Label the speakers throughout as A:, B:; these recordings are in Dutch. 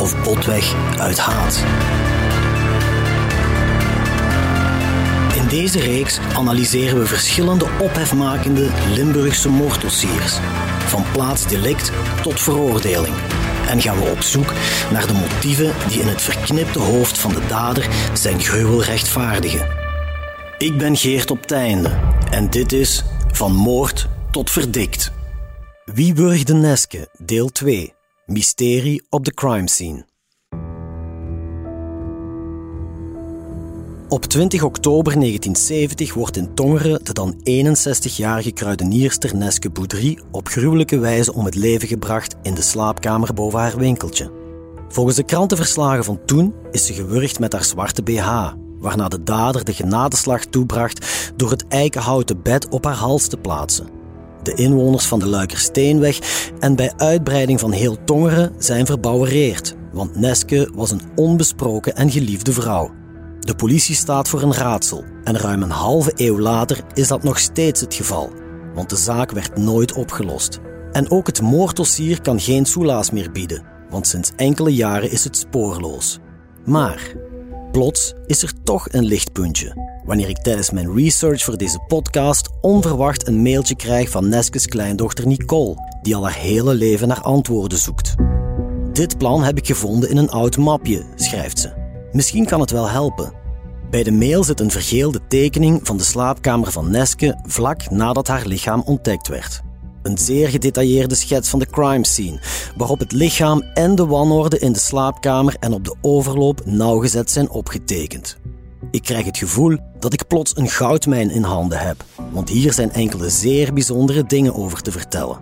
A: of botweg uit haat. In deze reeks analyseren we verschillende ophefmakende Limburgse moorddossiers, van plaatsdelict tot veroordeling. En gaan we op zoek naar de motieven die in het verknipte hoofd van de dader zijn gruwel rechtvaardigen. Ik ben Geert op Teinde en dit is Van Moord tot Verdikt. Wie burgde Neske, deel 2. Mysterie op de crime scene. Op 20 oktober 1970 wordt in Tongeren de dan 61-jarige kruidenierster Neske Boudry op gruwelijke wijze om het leven gebracht in de slaapkamer boven haar winkeltje. Volgens de krantenverslagen van toen is ze gewurgd met haar zwarte BH, waarna de dader de genadeslag toebracht door het eikenhouten bed op haar hals te plaatsen. De inwoners van de Luikersteenweg en bij uitbreiding van heel Tongeren zijn verbouwereerd, want Neske was een onbesproken en geliefde vrouw. De politie staat voor een raadsel en ruim een halve eeuw later is dat nog steeds het geval, want de zaak werd nooit opgelost. En ook het moorddossier kan geen soelaas meer bieden, want sinds enkele jaren is het spoorloos. Maar plots is er toch een lichtpuntje wanneer ik tijdens mijn research voor deze podcast onverwacht een mailtje krijg van Neskes kleindochter Nicole, die al haar hele leven naar antwoorden zoekt. Dit plan heb ik gevonden in een oud mapje, schrijft ze. Misschien kan het wel helpen. Bij de mail zit een vergeelde tekening van de slaapkamer van Neske vlak nadat haar lichaam ontdekt werd. Een zeer gedetailleerde schets van de crime scene, waarop het lichaam en de wanorde in de slaapkamer en op de overloop nauwgezet zijn opgetekend. Ik krijg het gevoel dat ik plots een goudmijn in handen heb, want hier zijn enkele zeer bijzondere dingen over te vertellen.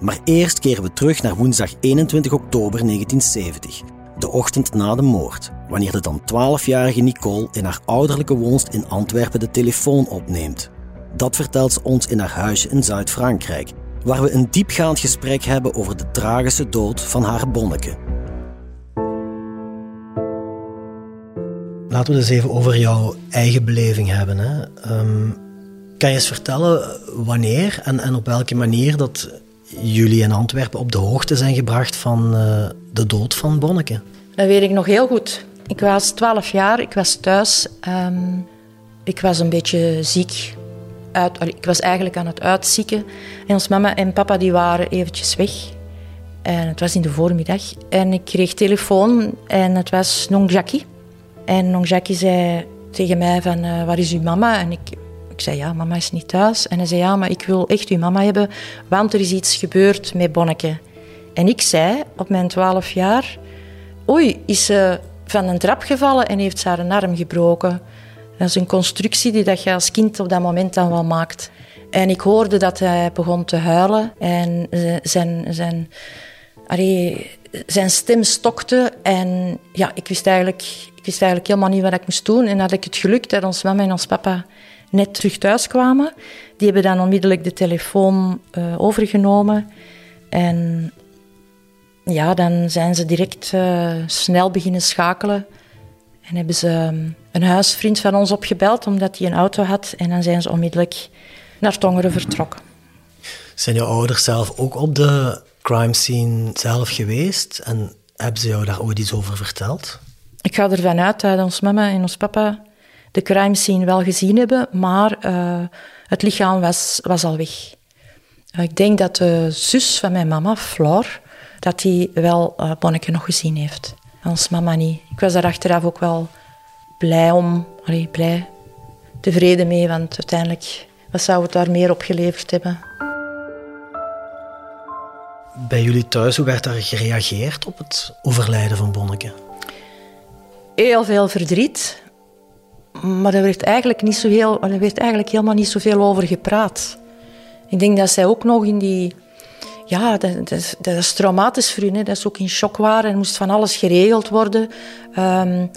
A: Maar eerst keren we terug naar woensdag 21 oktober 1970, de ochtend na de moord, wanneer de dan 12-jarige Nicole in haar ouderlijke woonst in Antwerpen de telefoon opneemt. Dat vertelt ze ons in haar huisje in Zuid-Frankrijk, waar we een diepgaand gesprek hebben over de tragische dood van haar bonneke. Laten we het eens even over jouw eigen beleving hebben. Hè. Ehm, kan je eens vertellen wanneer en, en op welke manier dat jullie in Antwerpen op de hoogte zijn gebracht van uh, de dood van Bonneke?
B: Dat weet ik nog heel goed. Ik was 12 jaar, ik was thuis. Um, ik was een beetje ziek. Ik was eigenlijk aan het uitzieken. En ons mama en papa die waren eventjes weg. En het was in de voormiddag. En ik kreeg telefoon en het was Nong Jackie. En Nong Jackie zei tegen mij van, uh, waar is uw mama? En ik, ik zei, ja, mama is niet thuis. En hij zei, ja, maar ik wil echt uw mama hebben, want er is iets gebeurd met Bonneke. En ik zei, op mijn twaalf jaar, oei, is ze van een trap gevallen en heeft ze haar arm gebroken. Dat is een constructie die dat je als kind op dat moment dan wel maakt. En ik hoorde dat hij begon te huilen en zijn, zijn, allee, zijn stem stokte. En ja, ik wist, eigenlijk, ik wist eigenlijk helemaal niet wat ik moest doen. En had ik het geluk dat ons mama en ons papa net terug thuis kwamen. Die hebben dan onmiddellijk de telefoon uh, overgenomen. En ja, dan zijn ze direct uh, snel beginnen schakelen. En hebben ze um, een huisvriend van ons opgebeld, omdat hij een auto had. En dan zijn ze onmiddellijk naar Tongeren vertrokken.
A: Zijn jouw ouders zelf ook op de crime scene zelf geweest? En hebben ze jou daar ooit iets over verteld?
B: Ik ga ervan uit dat ons mama en ons papa de crime scene wel gezien hebben, maar uh, het lichaam was, was al weg. Uh, ik denk dat de zus van mijn mama, Floor, dat die wel uh, Bonneke nog gezien heeft. En ons mama niet. Ik was daar achteraf ook wel blij om, allee, blij, tevreden mee, want uiteindelijk, wat zou het daar meer opgeleverd hebben?
A: Bij jullie thuis, hoe werd daar gereageerd op het overlijden van Bonneke?
B: Heel veel verdriet, maar er werd eigenlijk, niet zo heel, er werd eigenlijk helemaal niet zoveel over gepraat. Ik denk dat zij ook nog in die, ja, dat, dat, dat, is traumatisch voor hun. Dat is ook in shock waren. Er moest van alles geregeld worden. Um,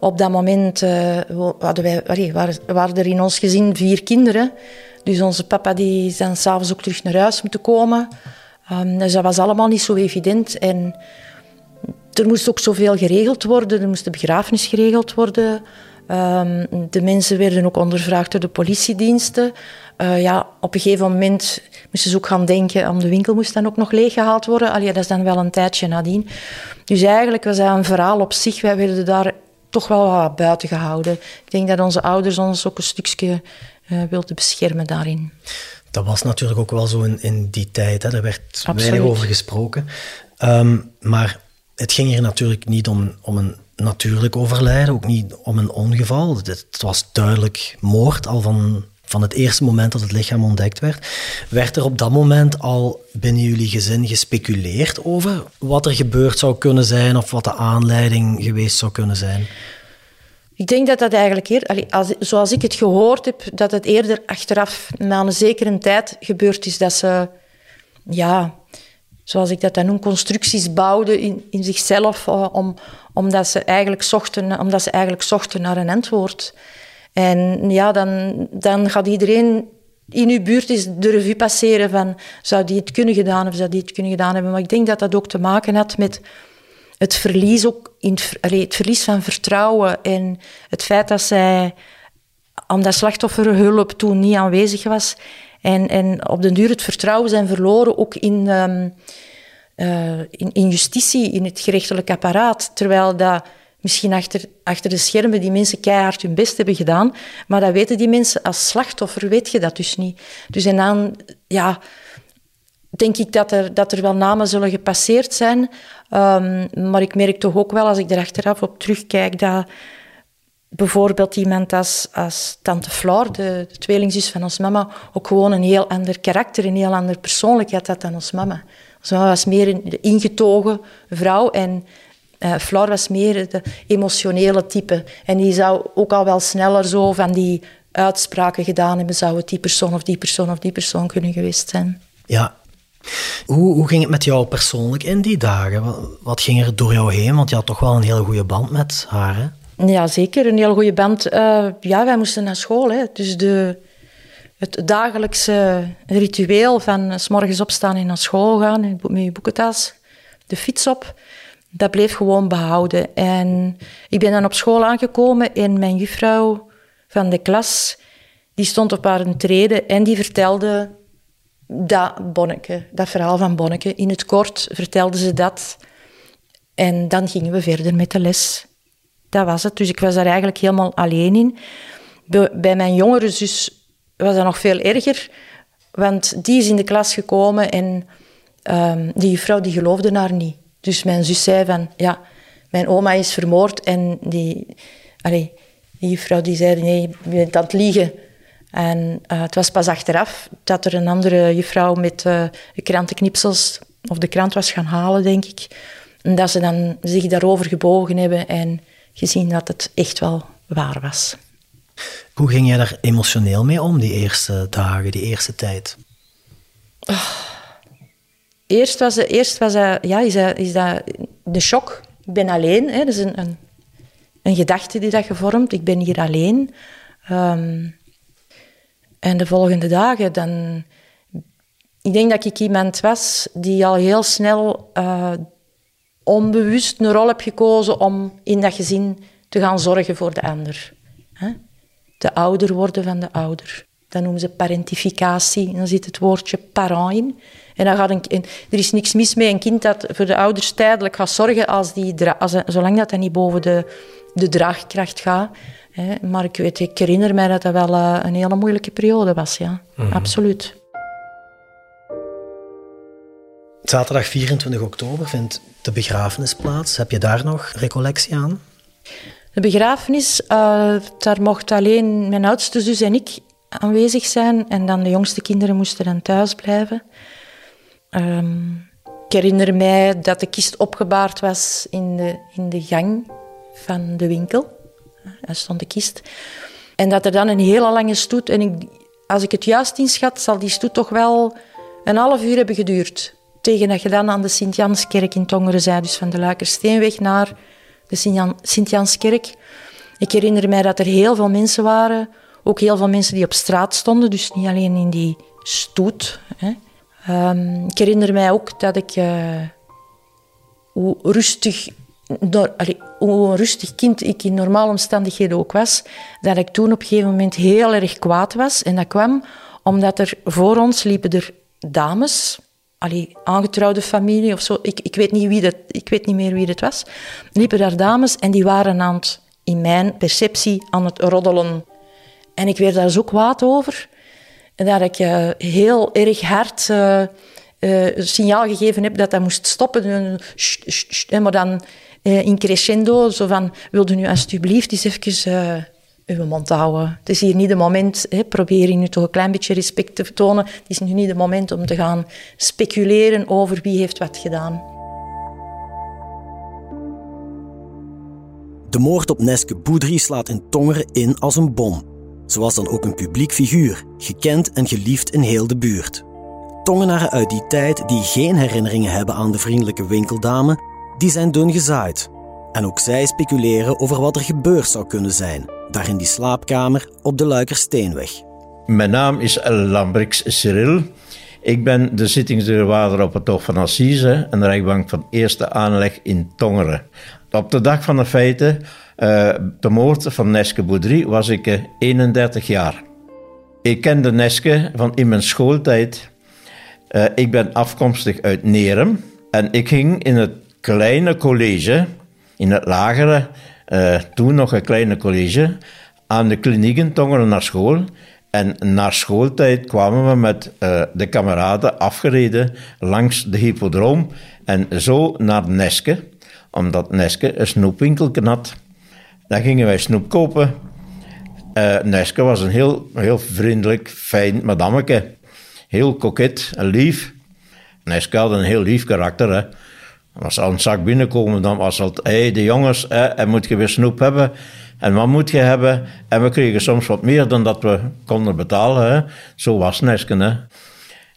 B: op dat moment uh, hadden wij, waren, er in ons gezin vier kinderen. Dus onze papa die dan s'avonds ook terug naar huis moeten komen. Um, dus dat was allemaal niet zo evident. En er moest ook zoveel geregeld worden. Er moest de begrafenis geregeld worden. Um, de mensen werden ook ondervraagd door de politiediensten. Uh, ja, op een gegeven moment moesten ze ook gaan denken, om de winkel moest dan ook nog leeggehaald worden. Allee, dat is dan wel een tijdje nadien. Dus eigenlijk was dat een verhaal op zich. Wij werden daar toch wel wat buiten gehouden. Ik denk dat onze ouders ons ook een stukje uh, wilden beschermen daarin.
A: Dat was natuurlijk ook wel zo in, in die tijd. Hè. Er werd weinig over gesproken. Um, maar het ging hier natuurlijk niet om, om een natuurlijk overlijden, ook niet om een ongeval. Het was duidelijk moord al van, van het eerste moment dat het lichaam ontdekt werd. Werd er op dat moment al binnen jullie gezin gespeculeerd over wat er gebeurd zou kunnen zijn of wat de aanleiding geweest zou kunnen zijn?
B: Ik denk dat dat eigenlijk eerder, als, zoals ik het gehoord heb, dat het eerder achteraf, na een zekere tijd, gebeurd is dat ze, ja, zoals ik dat dan noem, constructies bouwden in, in zichzelf, uh, om, omdat, ze eigenlijk zochten, omdat ze eigenlijk zochten naar een antwoord. En ja, dan, dan gaat iedereen in uw buurt eens de revue passeren van zou die het kunnen gedaan of zou die het kunnen gedaan hebben. Maar ik denk dat dat ook te maken had met het verlies, ook in, het verlies van vertrouwen en het feit dat zij, omdat slachtofferhulp toen niet aanwezig was, en, en op den duur het vertrouwen zijn verloren, ook in, um, uh, in, in, justitie, in het gerechtelijk apparaat. Terwijl dat misschien achter, achter de schermen die mensen keihard hun best hebben gedaan, maar dat weten die mensen als slachtoffer, weet je dat dus niet. Dus en dan, ja, denk ik dat er, dat er wel namen zullen gepasseerd zijn. Um, maar ik merk toch ook wel, als ik er achteraf op terugkijk, dat bijvoorbeeld iemand als, als tante Floor, de, de tweelingzus van ons mama, ook gewoon een heel ander karakter, een heel andere persoonlijkheid had dan ons mama. Ons mama was meer een ingetogen vrouw en uh, Floor was meer de emotionele type. En die zou ook al wel sneller zo van die uitspraken gedaan hebben, zou het die persoon of die persoon of die persoon kunnen geweest zijn.
A: Ja, hoe, hoe, ging het met jou persoonlijk in die dagen? Wat, ging er door jou heen? Want je had toch wel een hele goede band met haar, hè?
B: Ja, zeker. Een heel goede band. Uh, ja, wij moesten naar school. Hè. Dus de, het dagelijkse ritueel van s morgens opstaan en naar school gaan met je boekentas, de fiets op, dat bleef gewoon behouden. En ik ben dan op school aangekomen en mijn juffrouw van de klas, die stond op haar trede en die vertelde dat Bonneke, dat verhaal van Bonneke. In het kort vertelde ze dat. En dan gingen we verder met de les. Dat was het. Dus ik was daar eigenlijk helemaal alleen in. Bij mijn jongere zus was dat nog veel erger. Want die is in de klas gekomen en um, die vrouw die geloofde haar niet. Dus mijn zus zei van, ja, mijn oma is vermoord. En die, allee, die vrouw die zei, nee, je bent aan het liegen. En uh, het was pas achteraf dat er een andere juffrouw met uh, krantenknipsels, of de krant was gaan halen, denk ik. En dat ze dan zich daarover gebogen hebben en gezien dat het echt wel waar was.
A: Hoe ging jij daar emotioneel mee om, die eerste dagen, die eerste tijd?
B: Oh. Eerst was, eerst was dat, ja, is, dat, is dat de shock. Ik ben alleen. Hè. Dat is een, een, een gedachte die dat gevormd. Ik ben hier alleen. Um, en de volgende dagen, dan... Ik denk dat ik iemand was die al heel snel uh, onbewust een rol heb gekozen om in dat gezin te gaan zorgen voor de ander. De ouder worden van de ouder. Dat noemen ze parentificatie. En dan zit het woordje parent in. En dan gaat een, er is niks mis mee een kind dat voor de ouders tijdelijk gaat zorgen, als die, als, zolang dat, dat niet boven de, de draagkracht gaat. Maar ik, weet, ik herinner mij dat dat wel eh, een hele moeilijke periode was, ja. Mhm. Absoluut.
A: Zaterdag 24 oktober vindt de begrafenis plaats. Heb je daar nog recollectie aan?
B: De begrafenis, uh, daar mocht alleen mijn oudste zus en ik aanwezig zijn. En dan de jongste kinderen moesten dan thuis blijven. Um, ik herinner mij dat de kist opgebaard was in de, in de gang van de winkel. Daar stond de kist. En dat er dan een hele lange stoet... En ik, als ik het juist inschat, zal die stoet toch wel een half uur hebben geduurd. Tegen dat je dan aan de Sint-Janskerk in Tongeren zei, dus van de Luikersteenweg naar de Sint-Janskerk. Ik herinner mij dat er heel veel mensen waren, ook heel veel mensen die op straat stonden, dus niet alleen in die stoet. Hè. Um, ik herinner mij ook dat ik uh, hoe rustig, door, hoe rustig kind ik in normale omstandigheden ook was, dat ik toen op een gegeven moment heel erg kwaad was. En dat kwam omdat er voor ons liepen er dames, allee, aangetrouwde familie of zo, ik, ik, weet niet wie dat, ik weet niet meer wie het was, liepen daar dames en die waren aan het, in mijn perceptie aan het roddelen. En ik werd daar zo kwaad over dat ik uh, heel erg hard uh, signaal gegeven heb dat dat moest stoppen. maar dan in crescendo, zo van, wilde nu alsjeblieft eens even uw mond houden. Het is hier niet het moment, hè, probeer nu toch een klein beetje respect te tonen. Het is nu niet het moment om te gaan speculeren over wie heeft wat gedaan.
A: De moord op Neske Boudry slaat in Tongeren in als een bom. Ze was dan ook een publiek figuur, gekend en geliefd in heel de buurt. Tongenaren uit die tijd die geen herinneringen hebben aan de vriendelijke winkeldame, die zijn dun gezaaid. En ook zij speculeren over wat er gebeurd zou kunnen zijn, daar in die slaapkamer op de Luikersteenweg.
C: Mijn naam is Lambrix Cyril. Ik ben de zittingsdeurwaarder op het Hof van Assise en de rechtbank van eerste aanleg in Tongeren. Op de dag van de feiten uh, de moord van Neske Boudry was ik 31 eh, jaar. Ik kende Neske van in mijn schooltijd. Uh, ik ben afkomstig uit Nerem en ik ging in het kleine college, in het lagere, toen nog een kleine college, aan de klinieken Tongeren naar school. En na schooltijd kwamen we met de kameraden afgereden langs de hippodroom en zo naar Neske, omdat Neske een snoepwinkel had. Dan gingen wij snoep kopen. Uh, Neske was een heel, heel vriendelijk, fijn madameke. Heel koket en lief. Neske had een heel lief karakter. Als aan een zak binnenkomen, dan was het... Hé, hey, de jongens, en moet je weer snoep hebben? En wat moet je hebben? En we kregen soms wat meer dan dat we konden betalen. Hè. Zo was Neske. Hè.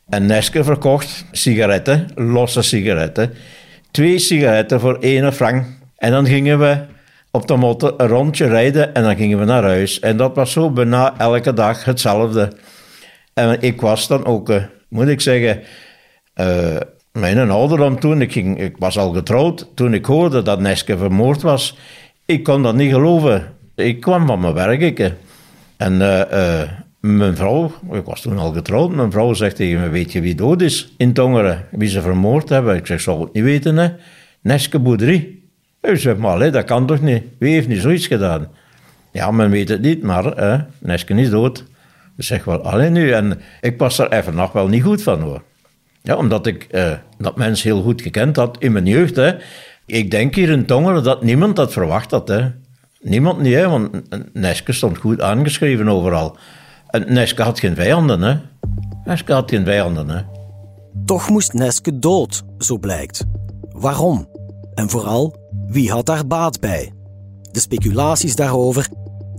C: En Neske verkocht sigaretten, losse sigaretten. Twee sigaretten voor één frank. En dan gingen we op de motor een rondje rijden en dan gingen we naar huis. En dat was zo bijna elke dag hetzelfde. En ik was dan ook, uh, moet ik zeggen, uh, mijn ouderdom toen, ik, ging, ik was al getrouwd, toen ik hoorde dat Neske vermoord was, ik kon dat niet geloven. Ik kwam van mijn werk. Ik, en uh, mijn vrouw, ik was toen al getrouwd, mijn vrouw zegt tegen me, weet je wie dood is in Tongeren? Wie ze vermoord hebben? Ik zeg, zou het niet weten, hè? Neske Boudry. Ik zeg, maar dat kan toch niet? Wie heeft niet zoiets gedaan? Ja, men weet het niet, maar hè, Nesken is dood. Ik zeg wel, alleen nu. En ik was er even nog wel niet goed van hoor. Ja, omdat ik eh, dat mens heel goed gekend had in mijn jeugd. Hè. Ik denk hier in Tongeren dat niemand dat verwacht had. Hè. Niemand niet, hè, want Neske stond goed aangeschreven overal. En Neske had geen vijanden, hè. Neske had geen vijanden, hè.
A: Toch moest Neske dood, zo blijkt. Waarom? En vooral, wie had daar baat bij? De speculaties daarover,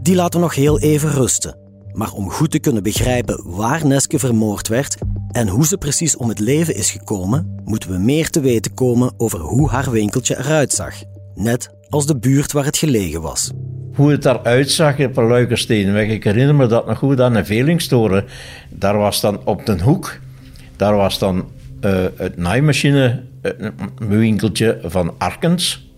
A: die laten nog heel even rusten. Maar om goed te kunnen begrijpen waar Neske vermoord werd en hoe ze precies om het leven is gekomen, moeten we meer te weten komen over hoe haar winkeltje eruit zag. Net als de buurt waar het gelegen was.
C: Hoe het eruit zag op een Luikersteenweg, ik herinner me dat nog goed aan een Velingstoren. Daar was dan op de hoek, daar was dan uh, het naaimachine, winkeltje van Arkens.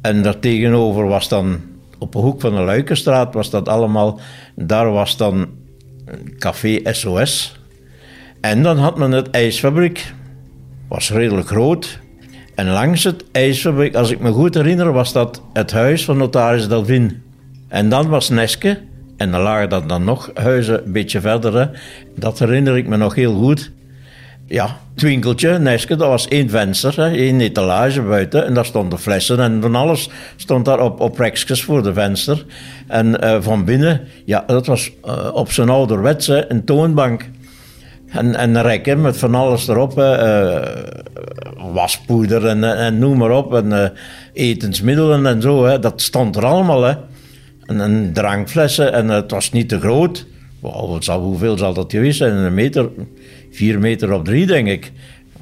C: En daartegenover was dan, op de hoek van de Luikenstraat, was dat allemaal, daar was dan café SOS. En dan had men het ijsfabriek, was redelijk groot. En langs het ijsfabriek, als ik me goed herinner, was dat het huis van notaris Delvin. En dan was Neske, en dan lagen dat dan nog huizen een beetje verder. Dat herinner ik me nog heel goed ja, het winkeltje, dat was één venster, hè, één etalage buiten. En daar stonden flessen en van alles stond daar op, op rekjes voor de venster. En uh, van binnen, ja, dat was uh, op zijn ouderwetse een toonbank. En, en rekken met van alles erop. Uh, waspoeder en, en, noem maar op. En etensmiddelen en zo. Hè. Dat stond er allemaal. Hè. En, en drankflessen. En het was niet te groot. Zal, hoeveel zal dat geweest zijn? Een meter, vier meter op drie, denk ik.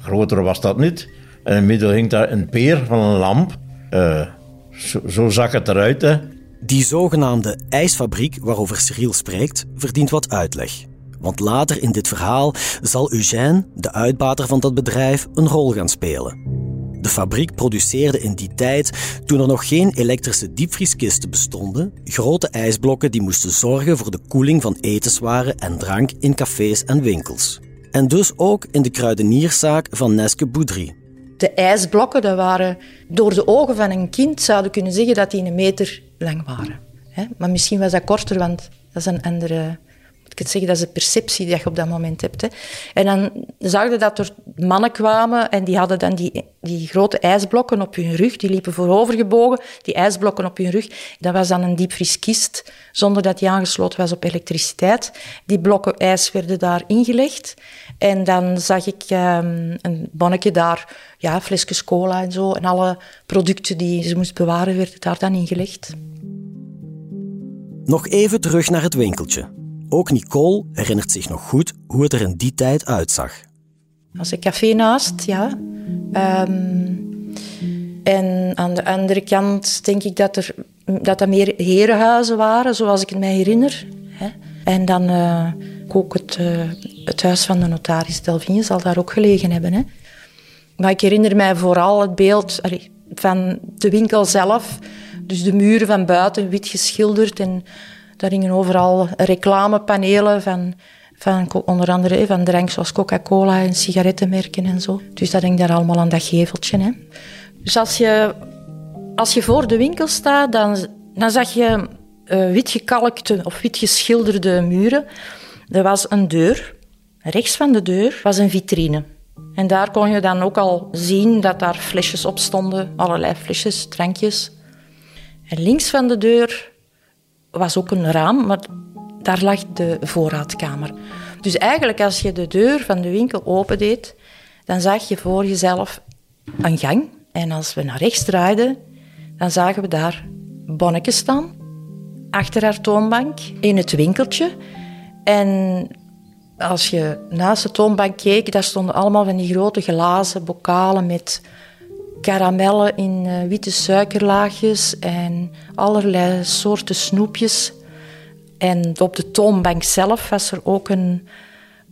C: groter was dat niet. En in het midden hing daar een peer van een lamp. Uh, zo, zo, zag het eruit. Hè.
A: Die zogenaamde ijsfabriek waarover Cyril spreekt, verdient wat uitleg. Want later in dit verhaal zal Eugène, de uitbater van dat bedrijf, een rol gaan spelen. De fabriek produceerde in die tijd, toen er nog geen elektrische diepvrieskisten bestonden, grote ijsblokken die moesten zorgen voor de koeling van etenswaren en drank in cafés en winkels. En dus ook in de kruidenierszaak van Neske Boudry.
B: De ijsblokken dat waren door de ogen van een kind zouden kunnen zeggen dat die een meter lang waren. Maar misschien was dat korter, want dat is een andere ik het zeggen, dat is de perceptie die je op dat moment hebt. Hè. En dan zag je dat er mannen kwamen en die hadden dan die, die grote ijsblokken op hun rug. Die liepen voorovergebogen, die ijsblokken op hun rug. Dat was dan een diepvrieskist, zonder dat die aangesloten was op elektriciteit. Die blokken ijs werden daar ingelegd. En dan zag ik um, een bonnetje daar, ja, flesjes cola en zo. En alle producten die ze moest bewaren, werden daar dan ingelegd.
A: Nog even terug naar het winkeltje. Ook Nicole herinnert zich nog goed hoe het er in die tijd uitzag.
B: Als een café naast, ja. Um, en aan de andere kant denk ik dat er dat, dat meer herenhuizen waren, zoals ik het mij herinner. Hè. En dan uh, ook het, uh, het huis van de notaris Delvigne zal daar ook gelegen hebben. Hè. Maar ik herinner mij vooral het beeld van de winkel zelf. Dus de muren van buiten wit geschilderd en daar hingen overal reclamepanelen van, van onder andere van drank zoals Coca-Cola en sigarettenmerken en zo. Dus dat hing daar allemaal aan dat geveltje. Hè. Dus als je, als je voor de winkel staat, dan, dan zag je uh, wit gekalkte of wit geschilderde muren. Er was een deur. Rechts van de deur was een vitrine. En daar kon je dan ook al zien dat daar flesjes op stonden, allerlei flesjes, drankjes. En links van de deur was ook een raam, maar daar lag de voorraadkamer. Dus eigenlijk als je de deur van de winkel opendeed, dan zag je voor jezelf een gang. En als we naar rechts draaiden, dan zagen we daar Bonneke staan, achter haar toonbank, in het winkeltje. En als je naast de toonbank keek, daar stonden allemaal van die grote glazen bokalen met karamellen in uh, witte suikerlaagjes en allerlei soorten snoepjes. En op de toonbank zelf was er ook een,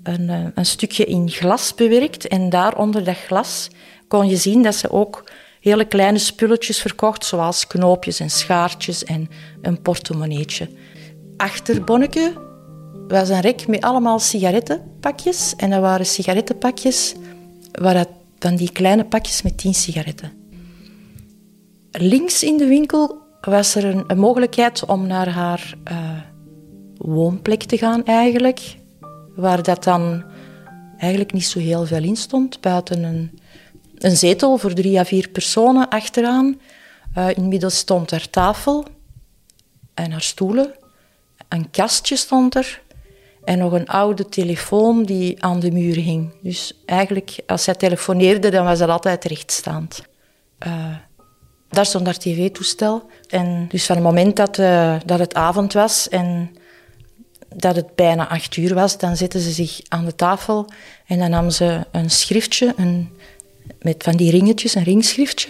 B: een, eh, een stukje in glas bewerkt. En daar onder dat glas kon je zien dat ze ook hele kleine spulletjes verkocht, zoals knoopjes en schaartjes en een portemonneetje. Achter Bonneke was een rek met allemaal sigarettenpakjes. En dat waren sigarettenpakjes waar dat dan die kleine pakjes met tien sigaretten. Links in de winkel was er een, mogelijkheid om naar haar uh, woonplek te gaan eigenlijk. Waar dat dan eigenlijk niet zo heel veel in stond. Buiten een, een zetel voor drie à vier personen achteraan. Uh, in midden stond er tafel en haar stoelen. Een kastje stond er. En nog een oude telefoon die aan de muur hing. Dus eigenlijk, als zij telefoneerde, dan was dat altijd rechtstaand. Uh, daar stond haar tv-toestel. En dus van het moment dat, uh, dat het avond was en dat het bijna acht uur was, dan zette ze zich aan de tafel en dan nam ze een schriftje, een, met van die ringetjes, een ringschriftje.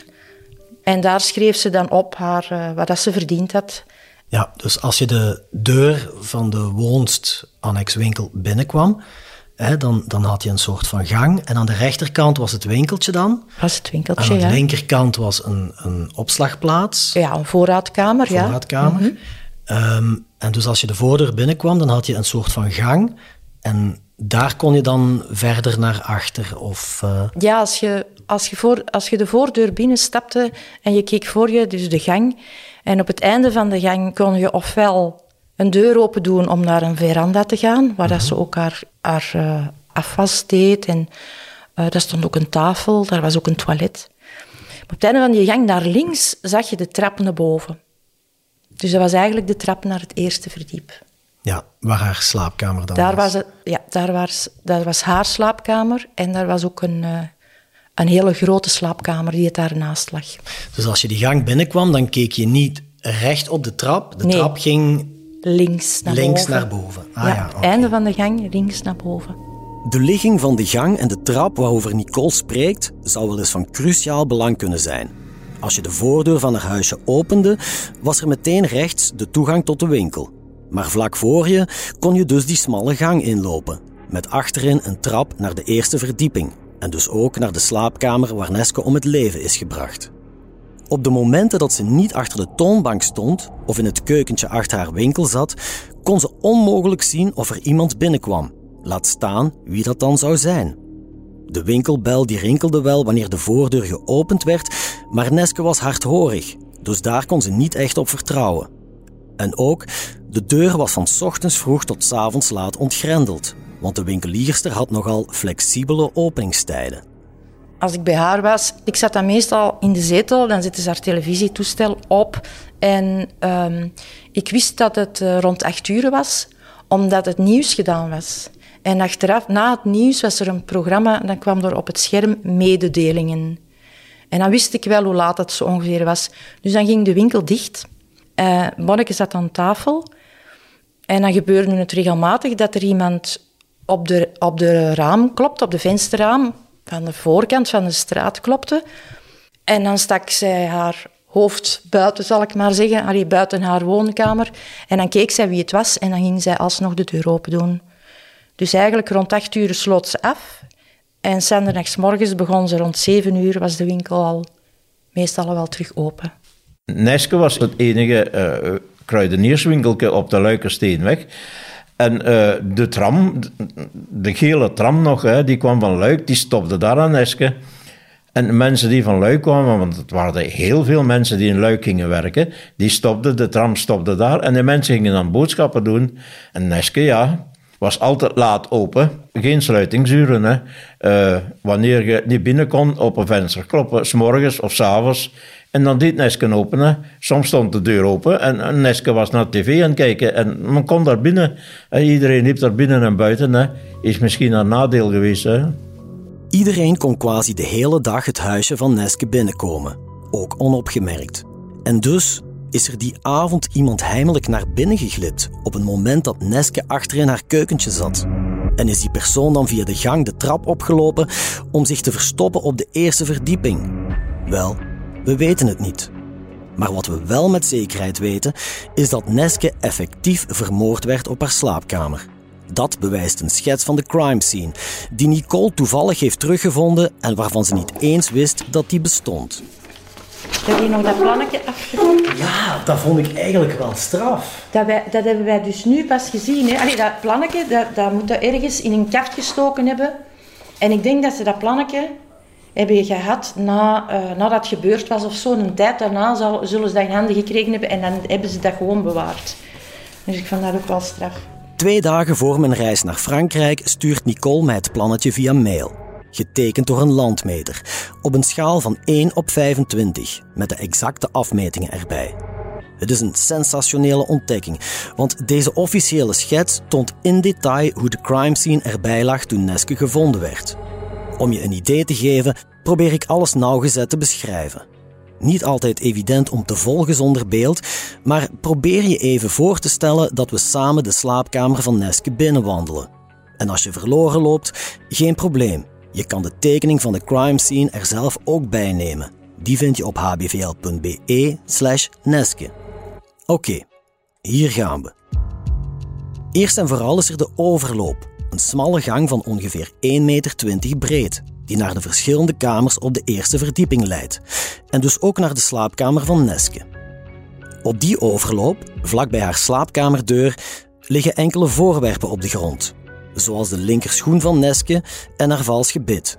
B: En daar schreef ze dan op haar, uh, wat dat ze verdiend had.
A: Ja, dus als je de deur van de woonst winkel binnenkwam, hè, dan, dan had je een soort van gang. En aan de rechterkant was het winkeltje dan.
B: Was het winkeltje,
A: Aan
B: de
A: linkerkant was een, een opslagplaats.
B: Ja, een voorraadkamer,
A: voorraadkamer. ja. Voorraadkamer. Mm en dus als je de voordeur binnenkwam, dan had je een soort van gang. En daar kon je dan verder naar achter? Of, uh...
B: Ja, als je, als, je voor, als je de voordeur binnenstapte en je keek voor je, dus de gang, en op het einde van de gang kon je ofwel een deur open doen om naar een veranda te gaan, waar dat ze mhm. ook haar, haar uh, afwas deed. En uh, daar stond ook een tafel, daar was ook een toilet. op het einde van die gang naar links zag je de trap naar boven. Dus dat was eigenlijk de trap naar het eerste verdiep.
A: Ja, waar haar slaapkamer dan
B: daar
A: was.
B: was ja, daar was, daar was haar slaapkamer en daar was ook een, uh, een hele grote slaapkamer die het daarnaast lag.
A: Dus als je die gang binnenkwam, dan keek je niet recht op de trap. De trap ging
B: links naar
A: links
B: boven.
A: Naar boven.
B: Ah, ja, ja einde van de gang links naar boven.
A: De ligging van de gang en de trap waarover Nicole spreekt, zou wel eens van cruciaal belang kunnen zijn. Als je de voordeur van haar huisje opende, was er meteen rechts de toegang tot de winkel. Maar vlak voor je kon je dus die smalle gang inlopen, met achterin een trap naar de eerste verdieping en dus ook naar de slaapkamer waar Neske om het leven is gebracht. Op de momenten dat ze niet achter de toonbank stond of in het keukentje achter haar winkel zat, kon ze onmogelijk zien of er iemand binnenkwam. Laat staan wie dat dan zou zijn. De winkelbel die rinkelde wel wanneer de voordeur geopend werd, maar Neske was hardhorig, dus daar kon ze niet echt op vertrouwen. En ook, de deur was van ochtends vroeg tot avonds laat ontgrendeld, want de winkelierster had nogal flexibele openingstijden.
B: Als ik bij haar was, ik zat dan meestal in de zetel, dan zette ze haar televisietoestel op. En um, ik wist dat het uh, rond acht uur was, omdat het nieuws gedaan was. En achteraf, na het nieuws, was er een programma, dan kwam er op het scherm mededelingen. En dan wist ik wel hoe laat het zo ongeveer was. Dus dan ging de winkel dicht. Uh, Bonneke zat aan tafel. En dan gebeurde het regelmatig dat er iemand op de, op de raam klopte, op de vensterraam, van de voorkant van de straat klopte. En dan stak zij haar hoofd buiten, zal ik maar zeggen, allee, buiten haar woonkamer. En dan keek zij wie het was en dan ging zij alsnog de deur open doen. Dus eigenlijk rond acht uur sloot ze af. En morgens begon ze rond zeven uur, was de winkel al meestal al wel terug open.
C: Neske was het enige uh, kruidenierswinkeltje op de Luikersteenweg. En uh, de tram, de gele tram nog, hè, die kwam van Luik, die stopte daar aan Neske. En mensen die van Luik kwamen, want het waren heel veel mensen die in Luik gingen werken, die stopten, de tram stopte daar en de mensen gingen dan boodschappen doen. En Neske, ja, was altijd laat open. Geen sluitingsuren. Hè. Uh, wanneer je niet binnen kon, op een venster kloppen, s morgens of s avonds. En dan deed Neske openen. Soms stond de deur open en Neske was naar tv aan het kijken. En men kon daar binnen. iedereen liep daar binnen en buiten. Hè. Is misschien een nadeel geweest. Hè.
A: Iedereen kon quasi de hele dag het huisje van Neske binnenkomen. Ook onopgemerkt. En dus is er die avond iemand heimelijk naar binnen geglipt op een moment dat Neske achterin haar keukentje zat. En is die persoon dan via de gang de trap opgelopen om zich te verstoppen op de eerste verdieping? Wel, we weten het niet. Maar wat we wel met zekerheid weten, is dat Neske effectief vermoord werd op haar slaapkamer. Dat bewijst een schets van de crime scene, die Nicole toevallig heeft teruggevonden en waarvan ze niet eens wist dat die bestond.
B: Heb je nog dat plannetje afgedaan?
A: Ja, dat vond ik eigenlijk wel straf.
B: Dat, wij, dat hebben wij dus nu pas gezien. Hè? Allee, dat plannetje, dat, dat moet dat ergens in een kaft gestoken hebben. En ik denk dat ze dat plannetje hebben gehad na, uh, nadat het gebeurd was of zo. Een tijd daarna zal, zullen ze dat in handen gekregen hebben en dan hebben ze dat gewoon bewaard. Dus ik vond dat ook wel straf.
A: Twee dagen voor mijn reis naar Frankrijk stuurt Nicole mij het plannetje via mail getekend door een landmeter, op een schaal van 1 op 25, met de exacte afmetingen erbij. Het is een sensationele ontdekking, want deze officiële schets toont in detail hoe de crime scene erbij lag toen Neske gevonden werd. Om je een idee te geven, probeer ik alles nauwgezet te beschrijven. Niet altijd evident om te volgen zonder beeld, maar probeer je even voor te stellen dat we samen de slaapkamer van Neske binnenwandelen. En als je verloren loopt, geen probleem. Je kan de tekening van de crime scene er zelf ook bij nemen. Die vind je op hbvl.be slash neske. Oké, hier gaan we. Eerst en vooral is er de overloop. Een smalle gang van ongeveer 1,20 meter breed, die naar de verschillende kamers op de eerste verdieping leidt. En dus ook naar de slaapkamer van Neske. Op die overloop, vlak bij haar slaapkamerdeur, liggen enkele voorwerpen op de grond, zoals de linkerschoen van Neske en haar vals gebit.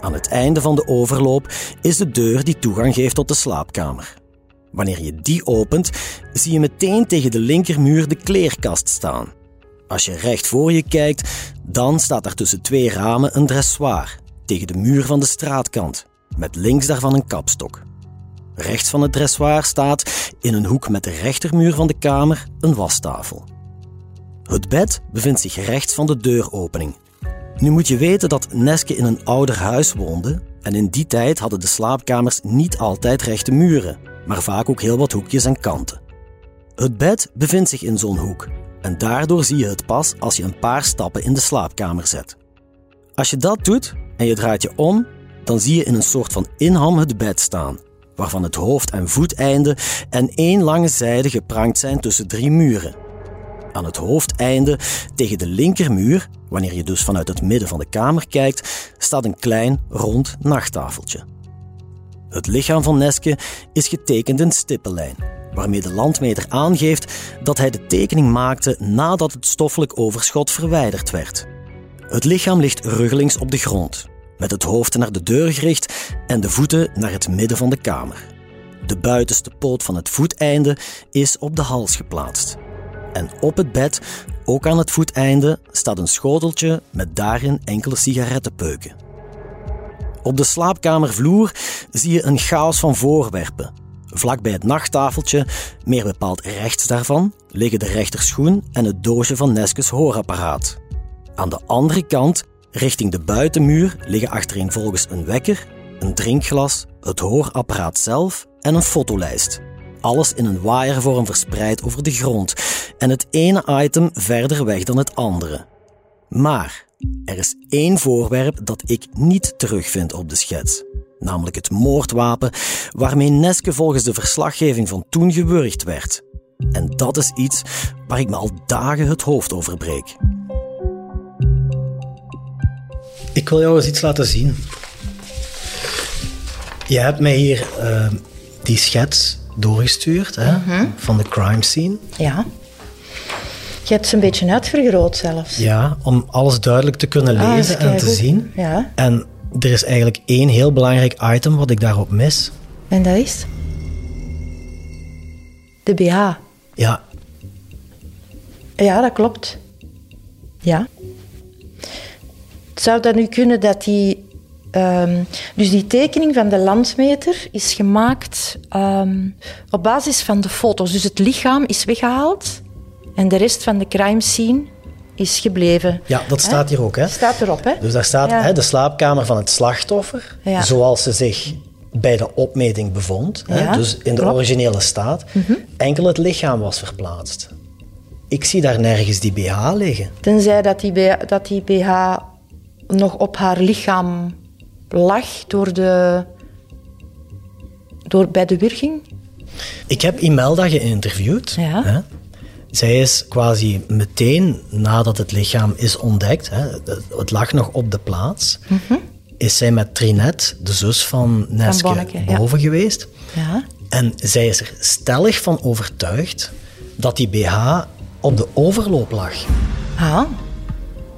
A: Aan het einde van de overloop is de deur die toegang geeft tot de slaapkamer. Wanneer je die opent, zie je meteen tegen de linkermuur de kleerkast staan. Als je recht voor je kijkt, dan staat er tussen twee ramen een dressoir tegen de muur van de straatkant, met links daarvan een kapstok. Rechts van het dressoir staat, in een hoek met de rechtermuur van de kamer, een wastafel. Het bed bevindt zich rechts van de deuropening. Nu moet je weten dat Neske in een ouder huis woonde en in die tijd hadden de slaapkamers niet altijd rechte muren, maar vaak ook heel wat hoekjes en kanten. Het bed bevindt zich in zo'n hoek en daardoor zie je het pas als je een paar stappen in de slaapkamer zet. Als je dat doet en je draait je om, dan zie je in een soort van inham het bed staan, waarvan het hoofd- en voeteinde en één lange zijde geprankt zijn tussen drie muren. Aan het hoofdeinde, tegen de linkermuur, wanneer je dus vanuit het midden van de kamer kijkt, staat een klein, rond nachttafeltje. Het lichaam van Neske is getekend in stippenlijn, waarmee de landmeter aangeeft dat hij de tekening maakte nadat het stoffelijk overschot verwijderd werd. Het lichaam ligt ruggelings op de grond, met het hoofd naar de deur gericht en de voeten naar het midden van de kamer. De buitenste poot van het voeteinde is op de hals geplaatst. En op het bed, ook aan het voeteinde, staat een schoteltje met daarin enkele sigarettenpeuken. Op de slaapkamervloer zie je een chaos van voorwerpen. Vlak bij het nachttafeltje, meer bepaald rechts daarvan, liggen de rechterschoen en het doosje van Neskes hoorapparaat. Aan de andere kant, richting de buitenmuur, liggen achtereenvolgens een wekker, een drinkglas, het hoorapparaat zelf en een fotolijst. Alles in een waaiervorm verspreid over de grond en het ene item verder weg dan het andere. Maar er is één voorwerp dat ik niet terugvind op de schets. Namelijk het moordwapen waarmee Neske volgens de verslaggeving van toen gewurgd werd. En dat is iets waar ik me al dagen het hoofd over breek.
D: Ik wil jou eens iets laten zien. Je hebt mij hier uh, die schets doorgestuurd hè, van de crime scene.
B: Ja. Je hebt ze een beetje uitvergroot zelfs.
D: Ja, om alles duidelijk te kunnen
B: Ah,
D: lezen en te zien.
B: Ja.
D: En er is eigenlijk één heel belangrijk item wat ik daarop mis.
B: En dat is? De BH.
D: Ja,
B: Ja, dat klopt. Ja. Zou dat nu kunnen dat die... ehm, dus die tekening van de landmeter is gemaakt ehm, op basis van de foto's. Dus het lichaam is weggehaald en de rest van de crime scene is gebleven.
D: ja dat staat hier ook. Hè.
B: Staat erop, hè?
D: Dus daar staat
B: Ja.
D: hè, de slaapkamer van het slachtoffer,
B: Ja.
D: zoals ze zich bij de opmeting bevond. Hè, dus in de
B: klopt. Mhm.
D: originele staat. Enkel het lichaam was verplaatst. Ik zie daar nergens die BH liggen.
B: Tenzij dat die, BH, dat die BH nog op haar lichaam lag door de, door, bij de wurging.
D: Ik heb Imelda geïnterviewd.
B: Ja.
D: Hè. Zij is quasi meteen nadat het lichaam is ontdekt, hè, het- lag nog op de plaats, is zij met Trinette, de zus van Neske,
B: Bonneke, ja.
D: boven geweest.
B: Ja.
D: En zij is er stellig van overtuigd dat die BH op de overloop lag.
B: Ah,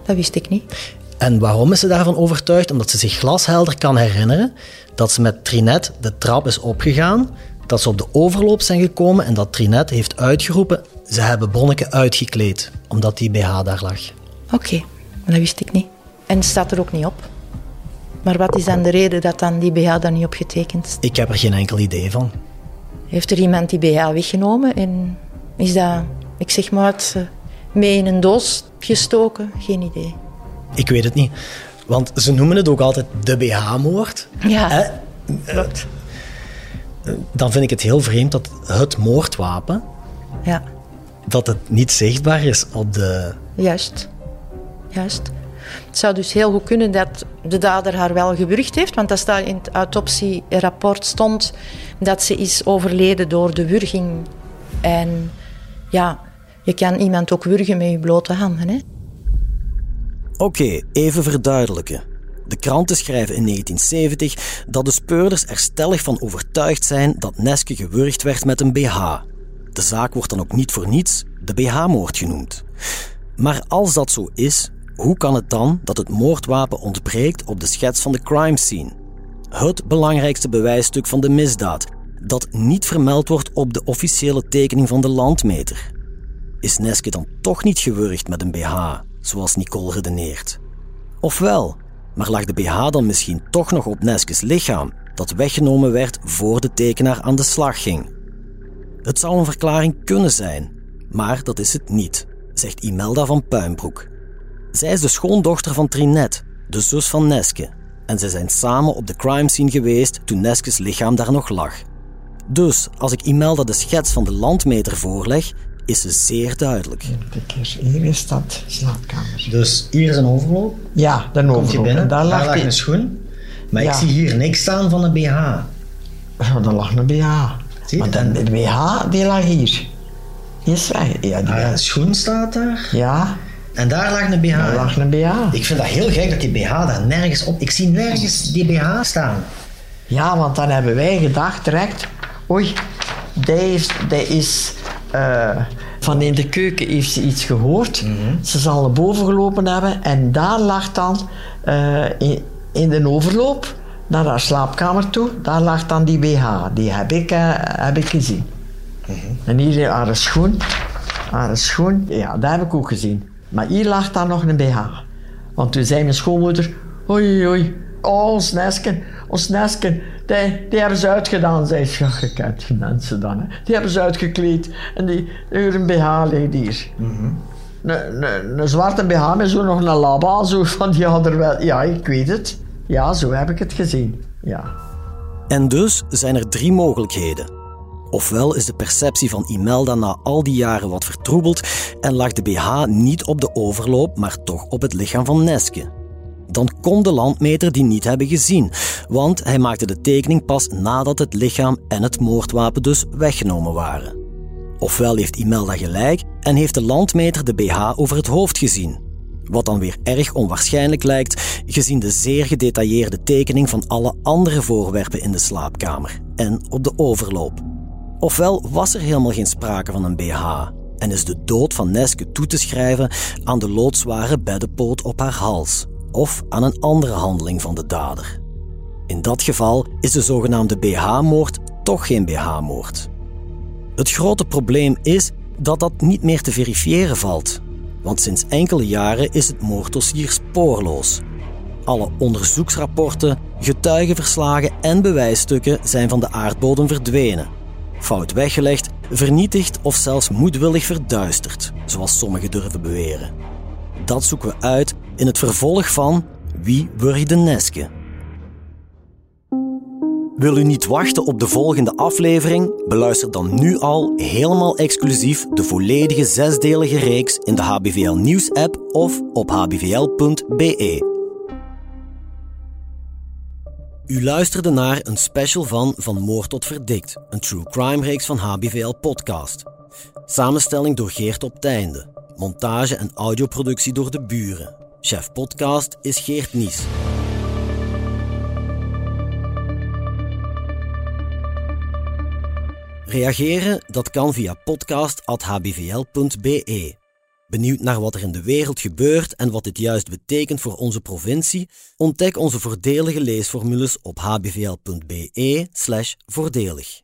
B: dat wist ik niet.
D: En waarom is ze daarvan overtuigd? Omdat ze zich glashelder kan herinneren dat ze met Trinette de trap is opgegaan, dat ze op de overloop zijn gekomen en dat Trinette heeft uitgeroepen ze hebben Bonneke uitgekleed, omdat die BH daar lag.
B: Oké, maar dat wist ik niet. En staat er ook niet op. Maar wat is dan de reden dat dan die BH daar niet op getekend is?
D: Ik heb er geen enkel idee van.
B: Heeft er iemand die BH weggenomen en is dat, ik zeg maar, het, eh, mee in een doos gestoken? Geen idee.
D: Ik weet het niet. Want ze noemen het ook altijd de BH-moord.
B: Ja,
D: Hè?
B: klopt.
D: Dan vind ik het heel vreemd dat het moordwapen,
B: Ja,
D: dat het niet zichtbaar is op de...
B: juist. Juist. Het zou dus heel goed kunnen dat de dader haar wel gewurgd heeft, want dat staat in het autopsierapport stond dat ze is overleden door de wurging. En ja, je kan iemand ook wurgen met je blote handen, hè?
A: Oké, even verduidelijken. De kranten schrijven in 1970 dat de speurders er stellig van overtuigd zijn dat Neske gewurgd werd met een BH. De zaak wordt dan ook niet voor niets de BH-moord genoemd. Maar als dat zo is, hoe kan het dan dat het moordwapen ontbreekt op de schets van de crime scene? Het belangrijkste bewijsstuk van de misdaad, dat niet vermeld wordt op de officiële tekening van de landmeter. Is Neske dan toch niet gewurgd met een BH, zoals Nicole redeneert? Ofwel, maar lag de BH dan misschien toch nog op Neskes lichaam, dat weggenomen werd voor de tekenaar aan de slag ging? Het zou een verklaring kunnen zijn, maar dat is het niet, zegt Imelda van Puinbroek. Zij is de schoondochter van Trinette, de zus van Neske, en zij zijn samen op de crime scene geweest toen Neskes lichaam daar nog lag. Dus als ik Imelda de schets van de landmeter voorleg, is ze zeer duidelijk.
E: Hier is dat slaapkamer.
D: Dus hier is een overloop.
E: Ja, de
D: Komt je
E: overloop.
D: binnen,
E: En
D: daar,
E: Daar lag, die-
D: een schoen. Maar
E: Ja.
D: ik zie hier niks staan van een BH.
E: Ja, daar lag een BH. Maar dan, de BH die lag hier. Die is weg. Ja, die,
D: Ah, een schoen staat daar.
E: ja,
D: En daar lag een BH.
E: daar lag een BH.
D: Ik vind dat heel gek dat die BH daar nergens op... Ik zie nergens die BH staan.
E: Ja, want dan hebben wij gedacht direct... Oei, die is... Die is eh, van in de keuken heeft ze iets gehoord. Ze zal naar boven gelopen hebben. En daar lag dan... eh, in, in de overloop naar haar slaapkamer toe... Daar lag dan die BH. Die heb ik, eh, heb ik gezien. En hier haar schoen. Haar schoen, ja, dat heb ik ook gezien. Maar hier lag dan nog een BH. Want toen zei mijn schoonmoeder... Oei, oei, oh, ons nesken, ons nesken. Die, die hebben ze uitgedaan, zei ze. Ja, je kent die mensen dan. Hè. Die hebben ze uitgekleed. En die, een BH ligt hier. Een, een, een zwarte BH met zo nog een laba. Zo van, die hadden wel... Ja, ik weet het. Ja, zo heb ik het gezien. Ja.
A: En dus zijn er drie mogelijkheden. Ofwel is de perceptie van Imelda na al die jaren wat vertroebeld en lag de BH niet op de overloop, maar toch op het lichaam van Neske. Dan kon de landmeter die niet hebben gezien, want hij maakte de tekening pas nadat het lichaam en het moordwapen dus weggenomen waren. Ofwel heeft Imelda gelijk en heeft de landmeter de BH over het hoofd gezien. Wat dan weer erg onwaarschijnlijk lijkt, gezien de zeer gedetailleerde tekening van alle andere voorwerpen in de slaapkamer en op de overloop. Ofwel was er helemaal geen sprake van een BH en is de dood van Neske toe te schrijven aan de loodzware beddenpoot op haar hals of aan een andere handeling van de dader. In dat geval is de zogenaamde BH-moord toch geen BH-moord. Het grote probleem is dat dat niet meer te verifiëren valt, want sinds enkele jaren is het moorddossier spoorloos. Alle onderzoeksrapporten, getuigenverslagen en bewijsstukken zijn van de aardbodem verdwenen. Fout weggelegd, vernietigd of zelfs moedwillig verduisterd, zoals sommigen durven beweren. Dat zoeken we uit in het vervolg van Wie wurgde Neske? Wil u niet wachten op de volgende aflevering? Beluister dan nu al helemaal exclusief de volledige zesdelige reeks in de HBVL Nieuws app of op hbvl.be. U luisterde naar een special van Van Moord tot Verdikt, een true crime reeks van HBVL Podcast. Samenstelling door Geert op Teinde. Montage en audioproductie door de buren. Chef podcast is Geert Nies. Reageren, dat kan via podcast.hbvl.be. Benieuwd naar wat er in de wereld gebeurt en wat dit juist betekent voor onze provincie? Ontdek onze voordelige leesformules op hbvl.be/voordelig.